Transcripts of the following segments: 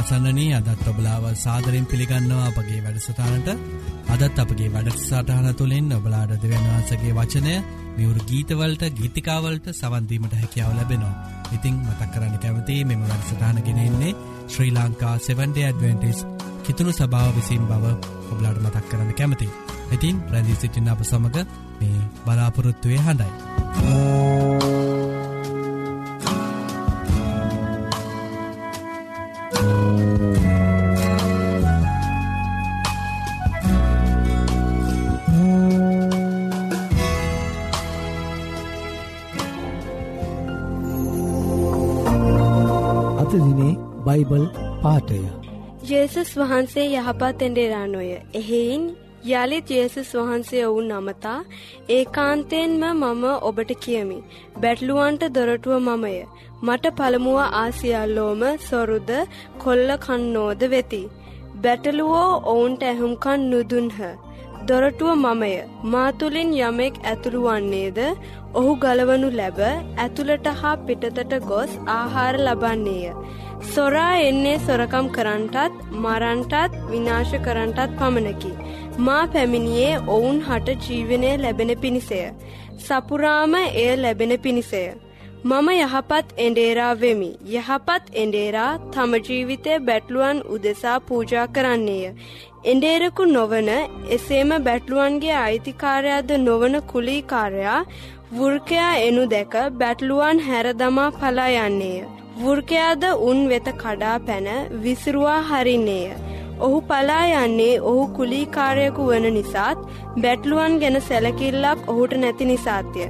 ඉතින් අසන්නනී අදත් ඔබලාව සාදරෙන් පිළිගන්නවා අපගේ වැඩසටානට අදත් අපගේ වැඩසටහන තුළින් ඔබලාඩ දෙවන්වහන්සගේ වචනය මියවරු ගීතවලට ගීතිකාවලට සවන්දීමට හැකියාව ලැබෙනවා. ඉතිං මතක් කරන්න කැමති මෙම වැඩසටානගෙනෙන්නේ ශ්‍රී ලංකා 7ඩ ඇඩවෙන්ටිස් කිතුුණු සභාව විසින් බව ඔබලාඩ මතක් කරන්න කැමති. ඉතින් ප්‍රැදිී සිටින්න අප සමඟ මේ බලාපොරොත්තුවය හඬයි. අද ජේසුස් වහන්සේ යහපත් එඩෙරානොය එහෙයින් යළිත් ජේසුස් වහන්සේ ඔවුන් නමතා ඒකාන්තයෙන්ම මම ඔබට කියමි. බැට්ලුවන්ට දොරටුව මමය. මට පළමුුව ආසියල්ලෝම සොරුද කොල්ල කන්නෝද වෙති. බැටලුවෝ ඔවුන්ට ඇහුම්කන් නුදුන්හ. දොරටුව මමය මාතුලින් යමෙක් ඇතුළු වන්නේද ඔහු ගලවනු ලැබ ඇතුළට හා පිටතට ගොස් ආහාර ලබන්නේය. සොරා එන්නේ සොරකම් කරන්ටත් මරන්ටත් විනාශ කරන්ටත් පමණකි. මා පැමිණියේ ඔවුන් හට ජීවනය ලැබෙන පිණිසය. සපුරාම එය ලැබෙන පිණිසය. මම යහපත් එඩේරා වෙමි. යහපත් එඩේරා තම ජීවිතය බැට්ලුවන් උදෙසා පූජා කරන්නේය. එඩේරකු නොවන එසේම බැට්ලුවන්ගේ අයිතිකාරයාද නොවන කුලීකාරයා වෘර්කයා එනු දැක බැට්ලුවන් හැරදමා පලා යන්නේය. වෘර්කයාද උන් වෙත කඩා පැන විසිරුවා හරින්නේය. ඔහු පලා යන්නේ ඔහු කුලීකාරයකු වන නිසාත් බැට්ලුවන් ගැන සැලකිල්ලක් ඔහුට නැති නිසාත්ය.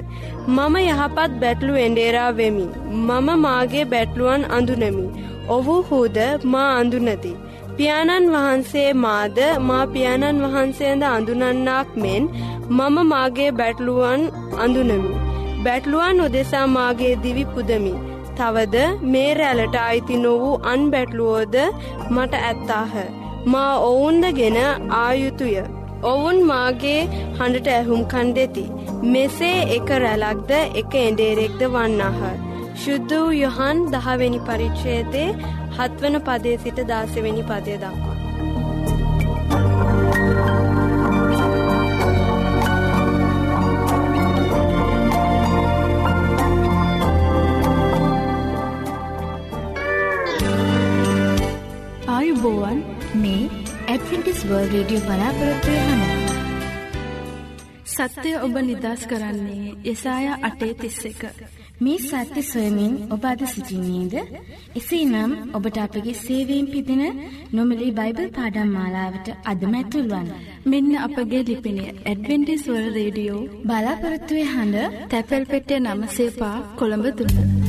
මම යහපත් බැට්ලු එන්ඩේරා වෙමි. මම මාගේ බැට්ලුවන් අඳුනමි. ඔහු හූද මා අඳුනති. පියාණන් වහන්සේ මාද මා පියාණන් වහන්සේද අඳුනන්නාක් මෙන් මම මාගේ බැට්ලුවන් අඳුනමි. බැට්ලුවන් උදෙසා මාගේ දිවි පුදමි. තවද මේ රැලට අයිති නොවූ අන් බැට්ලුවෝද මට ඇත්තාහ. මා ඔවුන්ද ගෙන ආයුතුය. ඔවුන් මාගේ හඬට ඇහුම්කන් දෙති. මෙසේ එක රැලක්ද එක එඩේරෙක්ද වන්නාහ. ශුද්ධ වූ යොහන් දහවෙනි පරිච්ෂයතේ හත්වන පදේ සිට දාසවෙනි පදය දක්වා. ආයුබෝවන් මේ ඇඩවෙන්ටිස් වර්ල් රේඩියෝ බලාපොරොත්වය හඬ. සත්‍යය ඔබ නිදස් කරන්නේ යසාය අටේ තිස්ස එක. මේ සත්‍ය සොයමින් ඔබ අද සිසිින්නේද? එසේ නම් ඔබට අපගේ සේවීම් පිදින නොමලි බයිබල් පාඩම් මාලාවට අදම ඇතුල්වන්න. මෙන්න අපගේ ලිපිනය ඇඩවෙන්ටිස්වල් රේඩියෝ බලාපොරොත්තුවය හඬ තැපැල් පෙටිය නම සේපා කොළඹ තුන්න.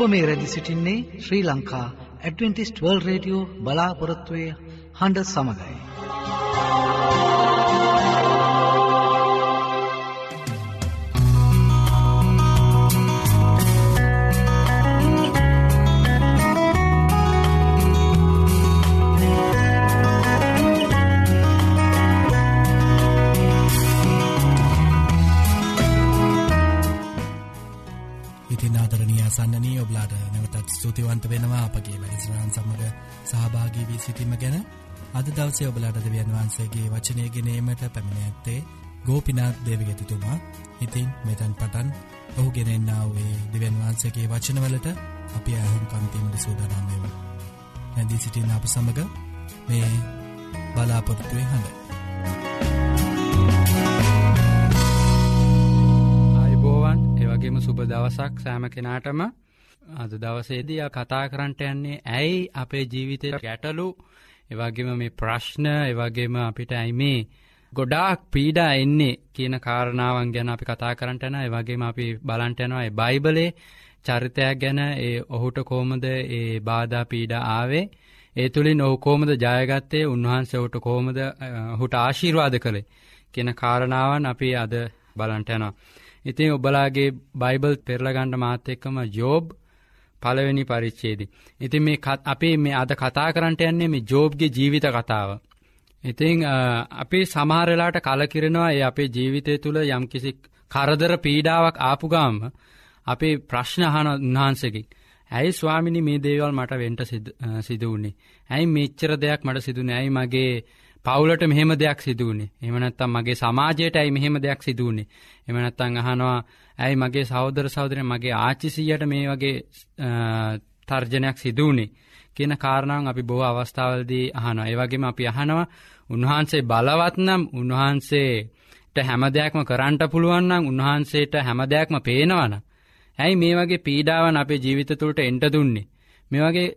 ඔබ මේ රැදි සිටින්නේ Sri Lanka Adventist World Radio බලාපොරොත්තුවය හඬ සමඟයි. අද දවසේ ඔබලාට දෙවියන් වහන්සේගේ වචනය ගෙනීමට පැමිණ ඇත්තේ ගෝපිනාත් දේවගැතිතුමා ඉතින් මෙතැන් පටන් ඔහු ගෙනෙන්න්නාව වේ දෙවන් වහන්සේගේ වචනවලට අපි ඇහුම් කන්තීමට සූදානාමයම නැදී සිටින් අප සමඟ මේ බලාපොරත්තුවේ හඬ. අයිබෝවන් ඒවගේම සුබ දවසක් සෑම කෙනාටම. අද දවසේදී කතා කරන්නට යන්නේ ඇයි අපේ ජීවිතය ගැටලු එවගේම මේ ප්‍රශ්න එවගේම අපිට ඇයි මේ ගොඩාක් පීඩා එන්නේ කියන කාරණාවන් ගැන අපි කතා කරන්නටන එවගේම අපි බලන්ටයනවා ඒ බයිබලේ චරිතයක් ගැන. ඒ ඔහුට කෝමද ඒ බාධා පීඩා ආවේ? ඒ තුළින් ඔහු කෝමද ජයගත්තේ? උන්වහන්සේ ඔහුට කෝමද හුට ආශීර්වාද කළේ කියන කාරණාවන් අපි අද බලන්ටයනවා. ඉතින් ඔබලාගේ බයිබල් පෙරලගණ්ඩ මාත එක්කම ජෝබ් පළවෙනි පරිච්චේදී. ඉතින් මේ අපි මේ අද කතා කරන්නට යන්නේ මේ ජෝබ්ගේ ජීවිත කතාව. ඉතිං අපි සමහරලාට කලකිරෙනවා ඒ අපේ ජීවිතය තුළ යම්කිසි කරදර පීඩාවක් ආපුගාම අපේ ප්‍රශ්න අහන උන්වහන්සේකින්. ඇයි ස්වාමිනි මේ දේවල් මට වෙන්ට සිදුවන්නේ. ඇයි මෙච්චර දෙයක් මට සිදුවනේ ඇයි මගේ පවුලට මෙහෙම දෙයක් සිදුවනේ එමනත්තම් මගේ සමාජයට ඇයි මෙහෙම දෙයක් සිදුවනේ එමනත්තං අහනවා ඇයි මගේ සෞදර සෞදරය මගේ ආචිසියට මේ වගේ තර්ජනයක් සිදුවනේ කියන කාරණාව අපි බොහෝ අවස්ථාවලදී අහනවා. ඒවගේම අපි අහනවා උන්වහන්සේ බලවත්නම් උන්වහන්සේට හැම දෙයක්ම කරන්ට පුළුවන්නම් උන්වහන්සේට හැම දෙයක්ම පේනවන ඇයි මේ වගේ පීඩාවන් අපේ ජීවිත තුළට එන්ට දුන්නේ? මේ වගේ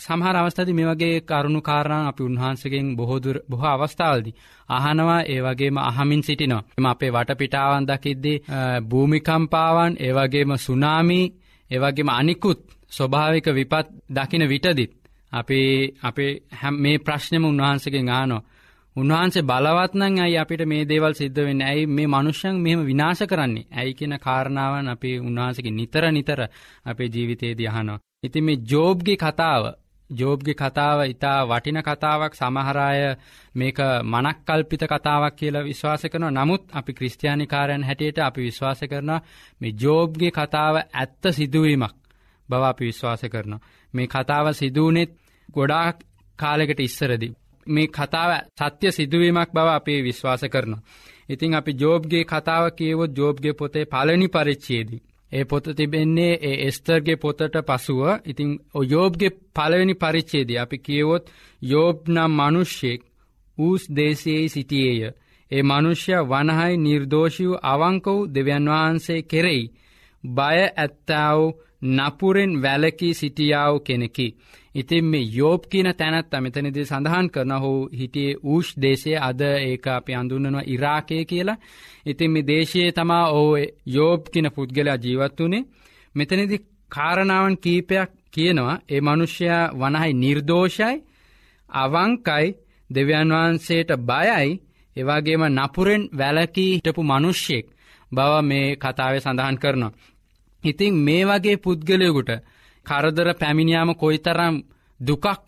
සමහර අවස්ථාද මේ වගේ කරුණු කාරණ අපි උන්වහන්සගෙන් බොහෝදුර බොහ අවස්ථාවල්දි. අහනවා ඒ වගේම අහමින් සිටිනවා. එම අපේ වටපිටාවන් දකිද්දී භූමිකම්පාවන් ඒවගේම සුනාමී ඒවගේම අනිකුත් ස්වභාවික විපත් දකින විටදිත්. අපි අපේ හැම් මේ ප්‍රශ්නම උන්වහන්සගෙන් ආනෝ. උන්වහන්සේ බලවත්නං ඇයි අපිට මේ දේවල් සිද්ධ වෙන්න ඇයි මේ මනුෂ්‍යන් මෙහම විනාශ කරන්නේ ඇයි කියෙන කාරණාවන් අපි උන්වහන්සගේ නිතර නිතර අපේ ජීවිතයේදී අහනවා. ඉතින් මේ ජෝබ්ගේ කතාව ජෝබ්ගේ කතාව ඉතා වටින කතාවක් සමහරාය මේක මනක්කල්පිත කතාවක් කියලා විශ්වාස කරන නමුත් අපි ක්‍රස්තියානිකාරයන් හැටියට අපි විශ්වාස කරනවා මේ ජෝබ්ගේ කතාව ඇත්ත සිදුවීමක් බව අපි විශ්වාස කරනවා. මේ කතාව සිදුවනෙත් ගොඩාක් කාලෙකට ඉස්සරදි. මේ කතාව සත්‍ය සිදුවීමක් බව අපි විශ්වාස කරනවා. ඉතිං අපි ජෝබ්ගේ කතාව කියවොත් ජෝබ්ගේ පොතේ පලනි පරිච්චේදී. ඒ පොත තිබෙන්නේ ඒ එස්තර්ගේ පොතට පසුව ඉතිං යෝබ්ගේ පලවෙනි පරිච්චේදී අපි කියවොත් යෝබ් නම් මනුෂ්‍යෙක් ඌස් දේශයේ සිටියේය. ඒ මනුෂ්‍ය වනහයි නිර්දෝෂී වූ අවංකවු දෙවන් වහන්සේ කෙරෙයි. බය ඇත්තාව නපුරෙන් වැලකී සිටියාව කෙනෙකි. ඉතින් මේ යෝබ් කියන තැනත් මෙතනදී සඳහන් කරන හෝ හිටියේ ඌෂ් දේශය අද ඒක අපි අඳුන්නනවා ඉරාකය කියලා. ඉතින් මේ දේශයේ තමා ඕ යෝබ් කියන පුද්ගලයා ජීවත් වනේ මෙතනදි කාරණාවන් කීපයක් කියනවා ඒ මනුෂ්‍යයා වනහයි නිර්දෝෂයි අවංකයි දෙවියන් වහන්සේට බයයි එවාගේම නපුරෙන් වැලකී හිටපු මනුෂ්‍යෙක් බව මේ කතාව සඳහන් කරනවා. ඉතිං මේ වගේ පුද්ගලයකුට කරදර පැමිණියාම කොයිතරම් දුකක්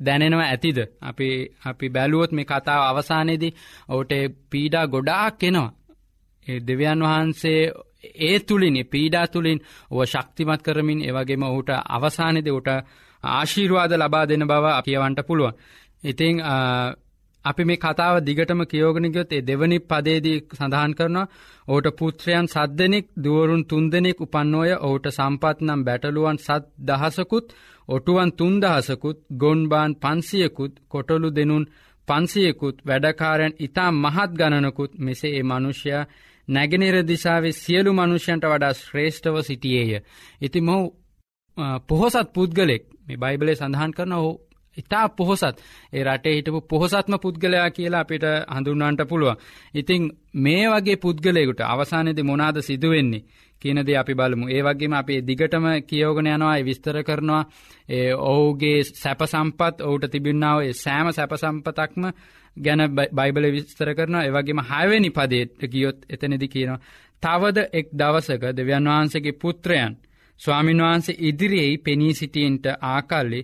දැනෙනව ඇතිද අපි අපි බැලුවොත් මේ කතාව අවසානයේදී ඔවට පීඩා ගොඩාක් එනවා. දෙවියන් වහන්සේ ඒ තුළින් පීඩා තුළින් ඔව ශක්තිමත් කරමින් ඒවගේම ඔහුට අවසානෙද ඔට ආශීර්වාද ලබා දෙන බව කියවන්ට පුළුවන්. ඉතිං අපි මේ කතාව දිගටම කියෝගනිගොත් ඒ දෙවනි පදේදී සඳහන් කරනවා ඕට පුත්‍රයන් සද්දනෙක් දුවරුන් තුන්දෙනෙක් උපන්නෝය ඔහුට සම්පත් නම් බැටලුවන් සත් දහසකුත් ඔටුවන් තුන්දහසකුත් ගොන්බාන් පන්සියකුත් කොටොලු දෙනුන් පන්සියකුත් වැඩකාරයන් ඉතා මහත් ගණනකුත් මෙසේ ඒ මනුෂ්‍යයා නැගෙනර දිසාවේ සියලු මනුෂ්‍යන්ට වඩා ශ්‍රේෂ්ඨව සිටියේය. ඉති මොහු පොහොසත් පුද්ගලෙක් මේ බයිබලේ සඳහන් කරන ඔහු ඉතා පොහොසත් ඒ රටේ හිටපු පොහොසත්ම පුද්ගලයා කියලා අපිට හඳුන්වන්ට පුළුවන්. ඉතිං මේ වගේ පුද්ගලයකුට අවසානයේද මොනාද සිදුවෙන්නේ. කියනද අපි බලමු ඒ වගේම අපේ දිගටම කියෝගන යනවා විස්තර කරනවා ඔහුගේ සැප සම්පත් ඔවුට තිබින්නාව සෑම සැප සම්පතක්ම ගැන බයිබල විස්තර කරනවා ඒවගේම හයවැනි පදේට ගියොත් එතනෙදි කියනවා. තවද එක් දවසක දෙවියන් වහන්සේගේ පුත්‍රයන් ස්වාමින් වහන්සේ ඉදිරියෙහි පෙනී සිටියන්ට ආකල්ලි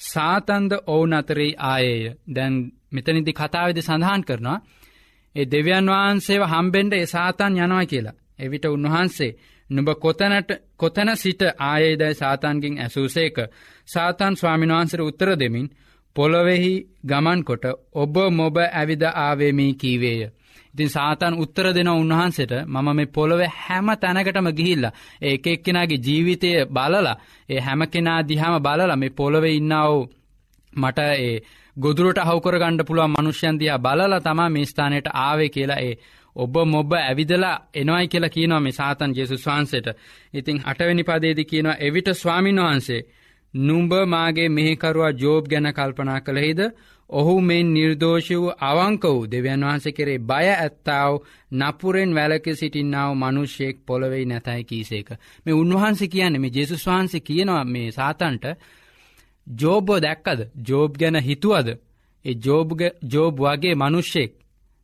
සාතන්ද ඔවුන් අතරේ ආයේය දැන් මෙතනිදි කතාවද සඳහන් කරනවා. ඒ දෙවියන් වහන්සේව හම්බෙන්ඩ ඒ සාතන් යනවා කියලා. එවිට උන්වහන්සේ නුඹ කොතනට කොතන සිට ආයේදයි සාතන්ගෙන් ඇසූසේක සාතන් ස්වාමින්වහන්සර උත්තර දෙමින් පොළොවෙහි ගමන්කොට ඔබ මොබ ඇවිද ආවේමී කීවේය. ඉතින් සාතන් උත්තර දෙන උන්වහන්සේට මම මේ පොළොව හැම තැනකටම ගිහිල්ල ඒ එක් කෙනගේ ජීවිතය බලලා ඒ හැම කෙනා දිහාම බලලා මේ පොළොව ඉන්නාව මට ඒ ගොදුරට හවකර ගණඩ පුළුවන් මනුෂ්‍යන්තියා බලලා තමා මේ ස්ථානයට ආවේ කියලා ඒ ඔබ මොබ ඇවිදලා එනවයි කියලා කියනවා මේ සාතන් ජෙසුස් වහන්සේට. ඉතිං අටවැනි පදේදි කියනවා එවිට ස්වාමින් වහන්සේ නුම්ඹ මාගේ මෙහිකරවා ජෝබ් ගැන කල්පනා කළෙහිද ඔහු මෙන් නිර්දෝෂ වූ අවංක වූ දෙවන් වහන්ස කෙරේ බය ඇත්තාව නපුරෙන් වැලක සිටින්නාව මනුෂ්‍යයෙක් පොළවෙයි නැතයි කීසේක. මේ උන්වහන්සේ කියන්නේ මේ ජෙසුස් වහන්සේ කියනවා මේ සාතන්ට ජෝබෝ දැක්කද ජෝබ් ගැන හිතුවද ඒ ජෝබ් වගේ මනුෂ්‍යෙක්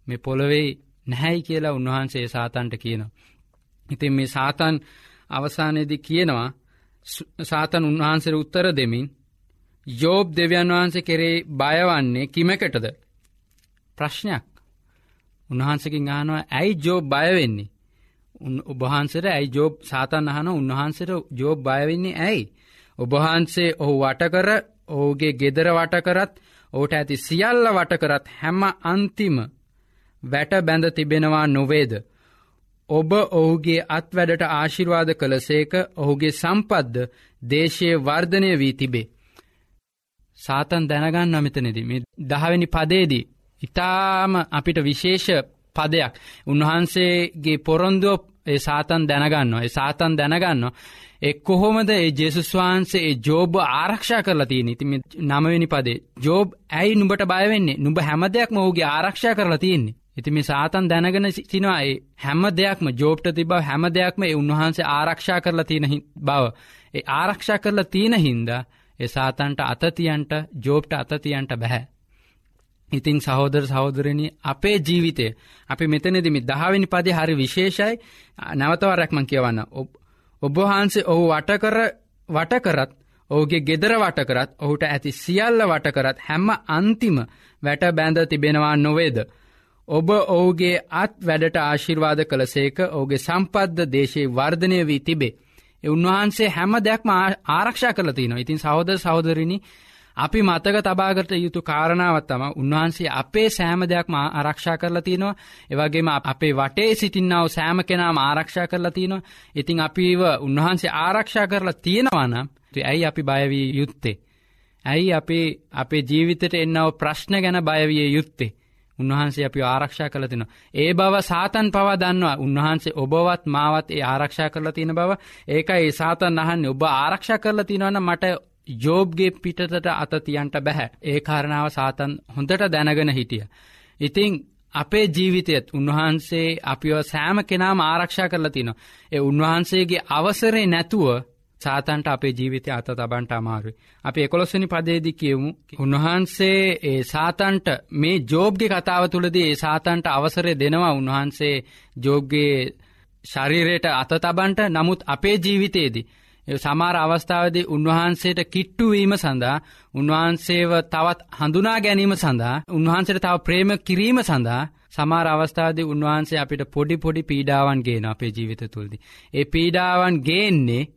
මේ පොළවෙයි නැහැයි කියලා උන්වහන්සේ සාතන්ට කියනවා. ඉතින් මේ සාතන් අවසානයේදි කියනවා සාතන් උන්වහන්සර උත්තර දෙමින් යෝබ් දෙවියන් වහන්සේ කෙරේ බයවන්නේ කිමකටද ප්‍රශ්නයක් උන්වහන්සකින් ආනවා ඇයි ජෝබ් බයවෙන්නේ ඔබහන්සට ඇයි ජෝබ් සාතන් අහන උන්වහන්සට ජෝබ් බයවෙන්නේ ඇයි. ඔබහන්සේ ඔහු වටකර ඔහුගේ ගෙදර වටකරත් ඕට ඇති සියල්ල වටකරත් හැම අන්තිම වැට බැඳ තිබෙනවා නොවේද. ඔබ ඔහුගේ අත්වැඩට ආශිර්වාද කළසේක ඔහුගේ සම්පද්ද දේශය වර්ධනය වී තිබේ. සාතන් දැනගන්න අමිතනෙදී මේ දහවැනි පදේදී. ඉතාම අපිට විශේෂ පදයක්. උන්වහන්සේගේ පොරොන්දුව ඒ සාතන් දැනගන්න ඒ සාතන් දැනගන්න එක් කොහොමද ඒ ජෙසුස් වහන්සේ ඒ ජෝබ ආරක්ෂා කරලා තියෙන ඉතිම නමවෙනි පදේ. ජෝබ් ඇයි නුඹට බයවෙන්නේ නුඹ හැම දෙයක්ම ඔහුගේ ආරක්ෂා කරලා තියෙන්නේ. ඉති මේ සාතන් දැනගෙන සිනවා ඒ හැම දෙයක්ම ජෝප්ට තිබව හැම දෙයක්ම ඒ උන්වහන්සේ ආරක්ෂා කරලා තියෙන බව. ඒ ආරක්ෂා කරලා තියෙන හින්දා ඒ සාතන්ට අතතියන්ට ජෝප්ට අතතියන්ට බැහැ ඉතිං සහෝදර සහෝදරණී අපේ ජීවිතය අපි මෙතනෙදමි දහවිනි පදි හරි විශේෂයි නැවතවරැක්මන් කියවන්න ඔබහන්සේ ඔහු වටකර වටකරත් ඔහුගේ ගෙදර වටකරත් ඔහුට ඇති සියල්ල වටකරත් හැම්ම අන්තිම වැට බැඳ තිබෙනවා නොවේද. ඔබ ඔහුගේ අත් වැඩට ආශිර්වාද කළසේක ඔහුගේ සම්පද්ද දේශයේ වර්ධනය වී තිබේ. උන්වහන්සේ හැම දෙයක්ම ආරක්ෂා කරලති නවා ඉතින් සහෝද සහෝදරණි අපි මතක තබාගත යුතු කාරණාවත් තම උන්වහන්සේ අපේ සෑම දෙයක්ම ආරක්ෂා කරලා තියනවා එවගේම අපේ වටේ සිටින්නාව සෑම කෙනාම ආරක්ෂා කරලා තියනවා ඉතිං අපිව උන්වහන්සේ ආරක්ෂා කරලා තියෙනවනම් ඇයි අපි බයවී යුත්තේ. ඇයි අපි අපේ ජීවිතට එන්නව ප්‍රශ්න ගැන බයවිය යුත්තේ. උන්වහන්සේ අපි ආරක්ෂා කළ තින. ඒ බව සාතන් පවා දන්නවා උන්වහන්සේ ඔබවත් මාවත් ඒ ආරක්ෂා කරලා තියෙන බව ඒක ඒ සාතන් අහන්නේ ඔබ ආරක්ෂා කරලා තිනවන මට ජෝබ්ගේ පිටතට අතතියන්ට බැහැ ඒ කාරණාව සාතන් හොඳට දැනගෙන හිටිය. ඉතිං අපේ ජීවිතයත් උන්වහන්සේ අපිව සෑම කෙනාම ආරක්ෂා කරලා තිනවා. ඒ උන්වහන්සේගේ අවසරේ නැතුව සාතන්ට අපේ ජීවිතය අත තබන්ට අමාරුයි. අපි එකොළොස්සනි පදේදි කියවමු. උන්වහන්සේ ඒ සාතන්ට මේ ජෝබ්ගේ කතාව තුළදී ඒ සාතන්ට අවසරය දෙනවා උන්වහන්සේ ජෝබ්ගේ ශරීරයට අත තබන්ට නමුත් අපේ ජීවිතයේදී. සමාර අවස්ථාවදී උන්වහන්සේට කිට්ටුවීම සඳහා උන්වහන්සේව තවත් හඳුනා ගැනීම සඳහා උන්වහන්සේට තව ප්‍රේම කිරීම සඳහා සමාර අවස්ථාවදී උන්වහන්සේ අපිට පොඩි පොඩි පීඩාවන් ගේන අපේ ජීවිත තුළදි. ඒ පීඩාවන් ගේන්නේ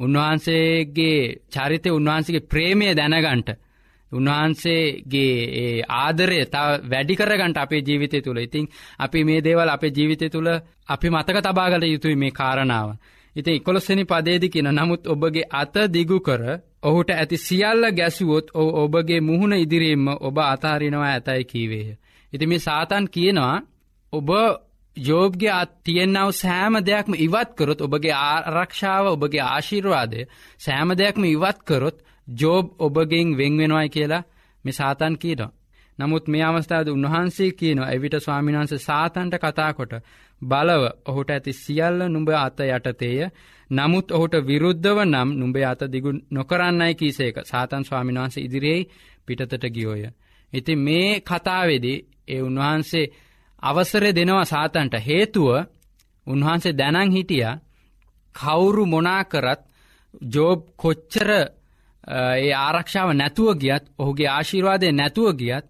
උන්වහන්සේගේ චරිතය උන්වහන්සේගේ ප්‍රේමය දැනගන්ට. උන්වහන්සේගේ ආදරය තව වැඩිකරගන්ට අපේ ජීවිතය තුළ ඉතිං අපි මේ දේවල් අපේ ජීවිතය තුළ අපි මතක තබාගල යුතුයි මේ කාරණාව. ඉතින් ඉකොලොස්සනි පදේදි කියන නමුත් ඔබගේ අත දිගු කර ඔහුට ඇති සියල්ල ගැසුවොත් ඔ ඔබගේ මුහුණ ඉදිරීම ඔබ අතාරිනවා ඇතයි කීවේය. ඉති මේ සාතන් කියනවා ඔබ ජෝබ්ගේ අත් තියෙන්නාව සෑම දෙයක්ම ඉවත්කරොත් ඔබගේ ආරක්ෂාව ඔබගේ ආශිර්වාදය සෑම දෙයක්ම ඉවත්කරොත් ජෝබ් ඔබගෙන් වෙංවෙනවායි කියලා මෙ සාතන් කියනවා. නමුත් මේ අවස්ථාද උන්වහන්සේ කියනවා එවිට ස්වාමිනාන්ස සාතන්ට කතාකොට බලව ඔහුට ඇති සියල්ල නුඹ අත යටතේය නමුත් ඔහුට විරුද්ධව නම් නුඹේ අත දිගු නොකරන්නයි කීසේක සාතන් ස්වාමින්වහන්සේ ඉදිරියේ පිටතට ගියෝය. ඉති මේ කතාවෙදී ඒ උන්වහන්සේ අවසරය දෙනවා සාතන්ට හේතුව උන්වහන්සේ දැනං හිටිය කවුරු මොනාකරත් ජෝබ් කොච්චර ඒ ආරක්ෂාව නැතුව ගියත් ඔහුගේ ආශිර්වාදය නැතුව ගියත්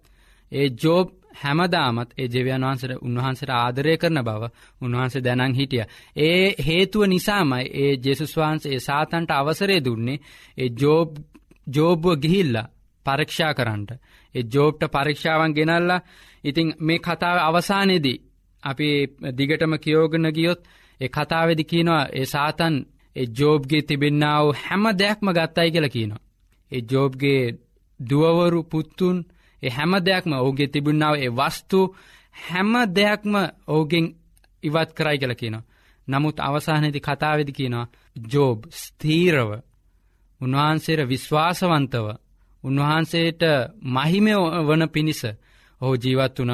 ඒ ජෝබ් හැමදාමත් ඒ ජෙවයන් වහන්සට උන්වහන්සට ආදරය කරන බව උන්වහන්සේ දැනං හිටිය. ඒ හේතුව නිසාමයි ඒ ජෙසුස් වහන්සේ ඒ සාතන්ට අවසරේ දුන්නේ ඒ ජෝබ් ජෝබ්ව ගිහිල්ලා පරීක්ෂා කරන්නට. ඒ ජෝබ්ට පරීක්ෂාවන් ගෙනල්ලා ඉතිං මේ කතාව අවසානයේදී අපි දිගටම කියෝගන ගියොත් ඒ කතාවෙදි කියනවා ඒ සාතන් ඒ ජෝබ්ගේ තිබෙන්න්නාව හැම දෙයක්ම ගත්තයි කියලා කියනවා. ඒ ජෝබ්ගේ දුවවරු පුත්තුන් ඒ හැම දෙයක්ම ඔහුගේ තිබුණාව ඒ වස්තු හැම දෙයක්ම ඔහුගෙන් ඉවත් කරයි කල කියනවා. නමුත් අවසානයේදි කතාවෙදි කියනවා ජෝබ් ස්තීරව උන්වහන්සේට විශ්වාසවන්තව උන්වහන්සේට මහිමය වන පිණිස ඔහු ජීවත් වන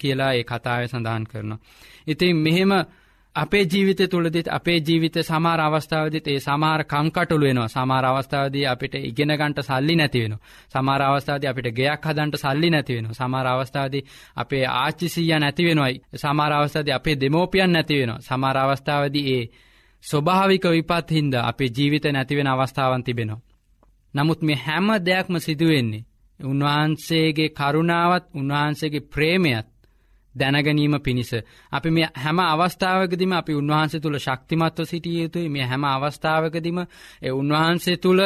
කියලා ඒ කතාව සඳහන් කරනවා. ඉතින් මෙහෙම අපේ ජීවිත තුළදිත් අපේ ජීවිත සමාර අවස්ථාවදිත් ඒ සමාර කංකටුළු වෙනවා සමාර අවස්ථාවදී අපිට ඉගෙනගන්ට සල්ලි නැතිවෙන. සමාර අවස්ථාද අපිට ගයක් හදන්ට සල්ලි නැතිවෙන. සමාර අවස්ථාදී අපේ ආච්චිසීය නැතිවෙනවයි. සමාර අවස්ථාද අපේ දෙමෝපියන් නැතිවෙන. සමාර අවස්ථාවදී ඒ ස්වභාවික විපත් හින්ද අපේ ජීවිත නැතිවෙන අවස්ථාවන් තිබෙනවා. නමුත් මේ හැම දෙයක්ම සිදුවෙන්නේ. උන්වහන්සේගේ කරුණාවත් උන්වහන්සේගේ ප්‍රේමයත් දැනගැනීම පිණිස. අපි මේ හැම අවස්ථාවකදිම අපි උන්වහන්සේ තුළ ශක්තිමත්ව සිටිය යුතුයි මේ හැම අවස්ථාවකදිම ඒ උන්වහන්සේ තුළ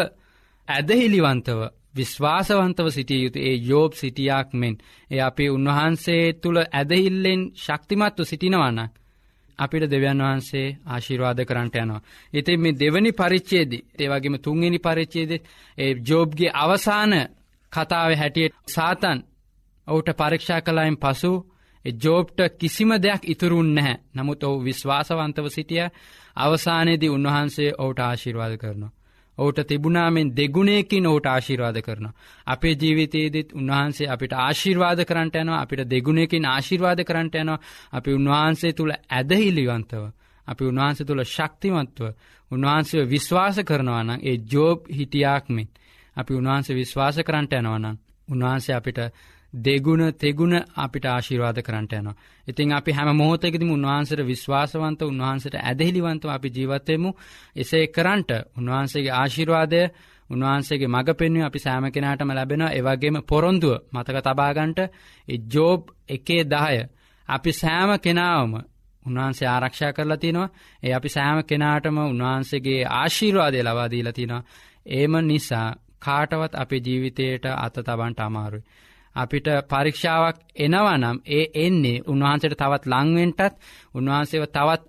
ඇදහිලිවන්තව විශ්වාසවන්තව සිටිය යුතු ඒ යෝබ් සිටියක් මෙන් ඒ අපි උන්වහන්සේ තුළ ඇදහිල්ලෙන් ශක්තිමත්ව සිටිනවන්නක්. අපිට දෙවන් වහන්සේ ආශිරවාද කරන්නට යනවා. ඉතින් මේ දෙවනි පරිච්චේදී ඒවගේම තුන්ගනි පරිච්චේද ඒ ජෝබ්ගේ අවසාන කතාව හැටියට සාතන් ඔහුට පරීක්ෂා කලායින් පසු ජෝබ්ට කිසිම දෙයක් ඉතුරුන් නැහැ නමුත් ඔහු විශ්වාසවන්තව සිටිය අවසානයේදී උන්වහන්සේ ඔහුට ආශිර්වාද කරනවා. ඔහුට තිබුණාමෙන් දෙගුණයකින් ඔහුට ආශිර්වාද කරනවා. අපේ ජීවිතයේදත් උන්වහන්සේ අපිට ආශිර්වාද කරන්නට යනවා අපිට දෙගුණයකින් ආශිර්වාද කරන්නට යනවා අපි උන්වහන්සේ තුළ ඇදහිලිවන්තව. අපි උන්වහන්සේ තුළ ශක්තිමත්ව උන්වහන්සේ විශ්වාස කරනවනම් ඒ ජෝබ් හිටියාක්මෙන් අපි උන්වහන්සේ විශ්වාස කරන්නට යනවනම් උන්වහන්සේ අපිට දෙගුණ තෙගුණ අපිට ආශිර්වාද කරන්නට යනවා. ඉතින් අපි හැම මොහොතකෙදිම උන්වහන්සේට විශ්වාසවන්ත උන්වහන්සේට ඇදහිලිවන්තව අපි ජීවත්වයමු එසේ කරන්ට උන්වහන්සේගේ ආශිර්වාදය උන්වහන්සේගේ මඟ පෙන්වීම අපි සෑම කෙනාටම ලැබෙනවා එවගේම පොරොන්දුව මතක තබාගන්ට ජෝබ් එකේ දාය අපි සෑම කෙනාවම උන්වහන්සේ ආරක්ෂා කරලා තිනවා ඒ අපි සෑම කෙනාටම උන්වහන්සේගේ ආශීර්වාදය ලවාදීලා තිනවා ඒම නිසා කාටවත් අපේ ජීවිතයට අත තබන්ට අමාරුයි. අපිට පරීක්ෂාවක් එනවනම් ඒ එන්නේ උන්වහන්සට තවත් ලංවෙන්ටත් උන්වහන්සේව තවත්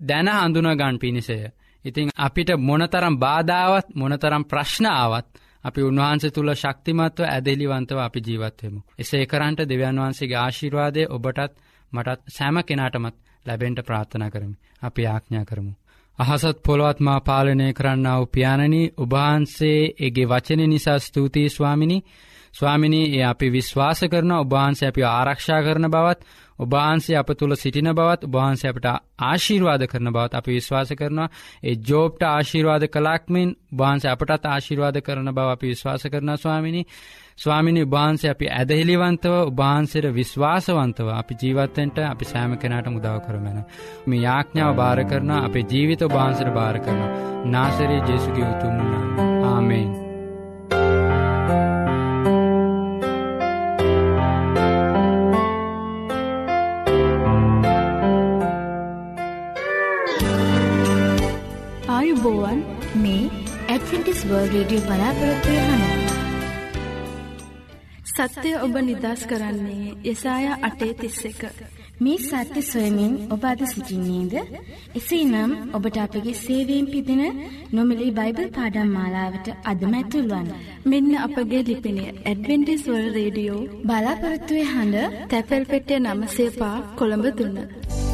දැන හඳුනගන් පිණිසය. ඉතිං අපිට මොනතරම් බාධාවත් මොනතරම් ප්‍රශ්නාවත් අපි උන්වහන්සේ තුළ ශක්තිමත්ව ඇදෙලිවන්තව අපි ජීවත්වමු. එසේ කරන්ට දෙවන් වහන්සේගේ ආශිර්වාදය ඔබටත් මටත් සෑම කෙනාටමත් ලැබෙන්ට ප්‍රාථනා කරමි. අපි ආඥා කරමු. අහසත් පොළොවත්මා පාලනය කරන්නාව පියාණනී උභහන්සේ එගේ වචන නිසා ස්තුතියි ස්වාමිනි ස්වාමිනී ඒ අපි විශ්වාස කරන ඔබහන්සේ අපි ආරක්ෂා කරන බවත් ඔබහන්සේ අප තුළ සිටින බවත් ඔබහන්සේ අපට ආශීර්වාද කරන බවත් අපි විශ්වාස කරනවා ඒ ජෝබ්ට ආශීර්වාද කලාක්මෙන් බහන්සේ අපටත් ආශීර්වාද කරන බව අපි විශ්වාස කරන ස්වාමිනි ස්වාමිනි උභහන්සේ අපි ඇදහිලිවන්තව උභහන්සේට විශ්වාසවන්තව අපි ජීවත්තෙන්ට අපි සෑම කෙනට මුදාව කරමෙන. මේ යාඥාව භාර කරන අපේ ජීවිත බහන්සර භාර කරන නාසරේ ජේසුගේ උතුමුණ ආමෙන්. ආයුබෝවන් මේ ඇඩ්ෆිටිස් වර්ල් රඩිය බලාපොරොත්වය හන. සත්‍යය ඔබ නිදස් කරන්නේ යසාය අටේ තිස්ස එක. මේ සත්‍ය සොයමින් ඔබ අද සිසිින්නේද. එසේ නම් ඔබට අපගේ සේවීම් පිදින නොමිලි බයිබල් පාඩම් මාලාවට අදමැතුල්වන්. මෙන්න අපගේ ලිපිනය ඇඩවෙන්ටිස්වල් රේඩියෝ බලාපොරත්තුවය හඬ තැපැල් පෙටිය නමසේපා කොළඹ දුන්න.